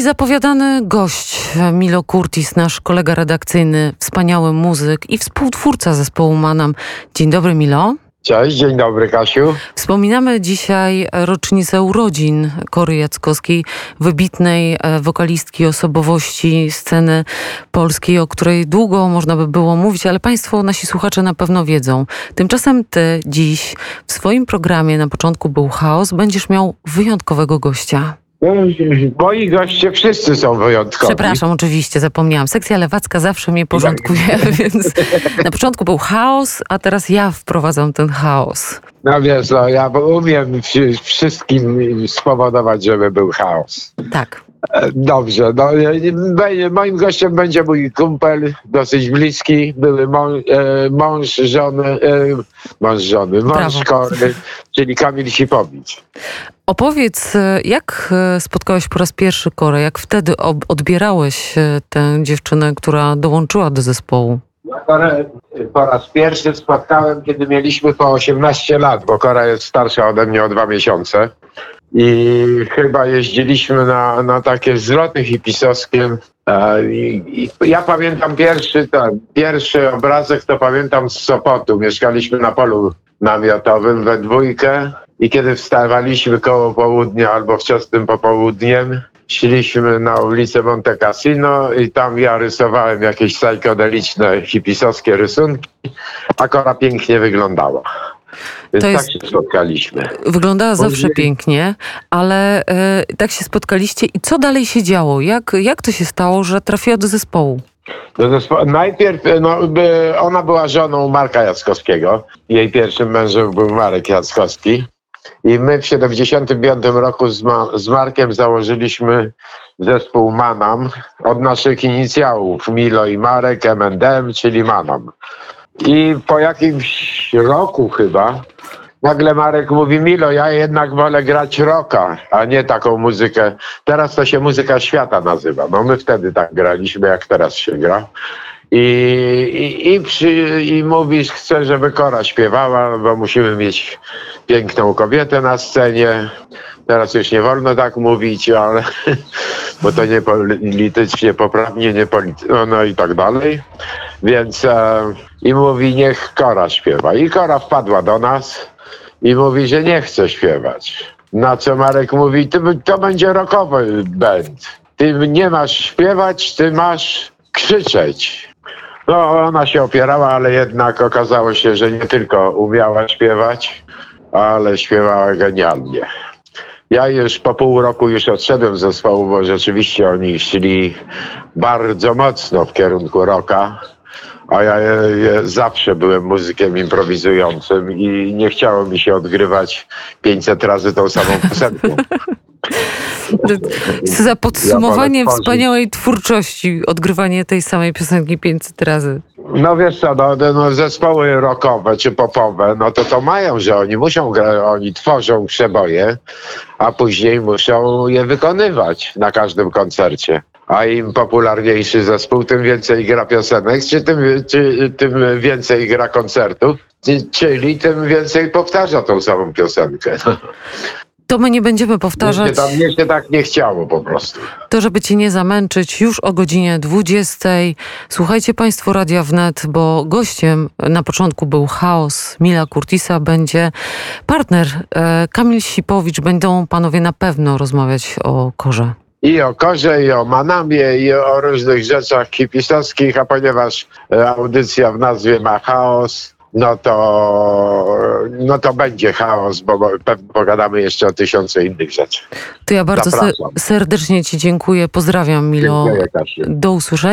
I zapowiadany gość Milo Curtis, nasz kolega redakcyjny, wspaniały muzyk i współtwórca zespołu Manam. Dzień dobry Milo. Cześć, dzień dobry Kasiu. Wspominamy dzisiaj rocznicę urodzin Kory Jackowskiej, wybitnej e, wokalistki osobowości sceny polskiej, o której długo można by było mówić, ale Państwo, nasi słuchacze na pewno wiedzą. Tymczasem Ty dziś w swoim programie na początku był chaos, będziesz miał wyjątkowego gościa. Moi goście wszyscy są wyjątkowi. Przepraszam, oczywiście, zapomniałam. Sekcja lewacka zawsze mnie porządkuje, więc na początku był chaos, a teraz ja wprowadzam ten chaos. No wiesz, no, ja umiem wszystkim spowodować, żeby był chaos. Tak. E, dobrze, no, moim gościem będzie mój kumpel, dosyć bliski, były mąż, e, mąż żony, e, mąż żony, mąż Kory, czyli Kamil Sipowicz. Opowiedz, jak spotkałeś po raz pierwszy Korę, jak wtedy odbierałeś tę dziewczynę, która dołączyła do zespołu? Korę po raz pierwszy spotkałem, kiedy mieliśmy po 18 lat, bo Kora jest starsza ode mnie o dwa miesiące. I chyba jeździliśmy na, na takie zloty hipisowskie. I, i ja pamiętam pierwszy, ten, pierwszy obrazek, to pamiętam z Sopotu. Mieszkaliśmy na polu namiotowym we dwójkę i kiedy wstawaliśmy koło południa albo wczesnym popołudniem, szliśmy na ulicę Monte Cassino i tam ja rysowałem jakieś psychodeliczne hipisowskie rysunki, a Kora pięknie wyglądała. Więc to tak jest, się spotkaliśmy. Wyglądała zawsze pięknie, ale e, tak się spotkaliście i co dalej się działo? Jak, jak to się stało, że trafiła do zespołu? Do zespołu. Najpierw no, by, ona była żoną Marka Jackowskiego. Jej pierwszym mężem był Marek Jackowski. I my w 75 roku z, Ma z Markiem założyliśmy zespół Manam od naszych inicjałów Milo i Marek, M&M, czyli Manam. I po jakimś roku chyba nagle Marek mówi, Milo, ja jednak wolę grać rocka, a nie taką muzykę. Teraz to się muzyka świata nazywa. No my wtedy tak graliśmy, jak teraz się gra. I, i, i, przy, i żeby Kora śpiewała, bo musimy mieć piękną kobietę na scenie. Teraz już nie wolno tak mówić, ale bo to nie politycznie poprawnie, nie no, no i tak dalej. Więc e, i mówi, niech Kora śpiewa. I Kora wpadła do nas i mówi, że nie chce śpiewać. Na co Marek mówi, ty, to będzie rockowy band. Ty nie masz śpiewać, ty masz krzyczeć. No, ona się opierała, ale jednak okazało się, że nie tylko umiała śpiewać, ale śpiewała genialnie. Ja już po pół roku już odszedłem z zespołu, bo rzeczywiście oni szli bardzo mocno w kierunku rocka. A ja, ja, zawsze byłem muzykiem improwizującym i nie chciało mi się odgrywać 500 razy tą samą piosenką. Za podsumowanie ja wspaniałej twórczości, odgrywanie tej samej piosenki 500 razy. No wiesz co, no, no, zespoły rockowe czy popowe, no to to mają, że oni muszą, oni tworzą przeboje, a później muszą je wykonywać na każdym koncercie. A im popularniejszy zespół, tym więcej gra piosenek, czy tym, czy, tym więcej gra koncertów, czyli tym więcej powtarza tą samą piosenkę. To my nie będziemy powtarzać. Mnie się, tam, mnie się tak nie chciało po prostu. To, żeby cię nie zamęczyć, już o godzinie 20. Słuchajcie Państwo Radia Wnet, bo gościem na początku był Chaos Mila Curtisa, będzie partner e, Kamil Sipowicz. Będą panowie na pewno rozmawiać o korze. I o korze, i o manamie, i o różnych rzeczach hipisowskich, a ponieważ e, audycja w nazwie ma chaos, no to, no to będzie chaos, bo pogadamy jeszcze o tysiące innych rzeczy. To ja bardzo serdecznie Ci dziękuję. Pozdrawiam, Milo. Dziękuję, Do usłyszenia.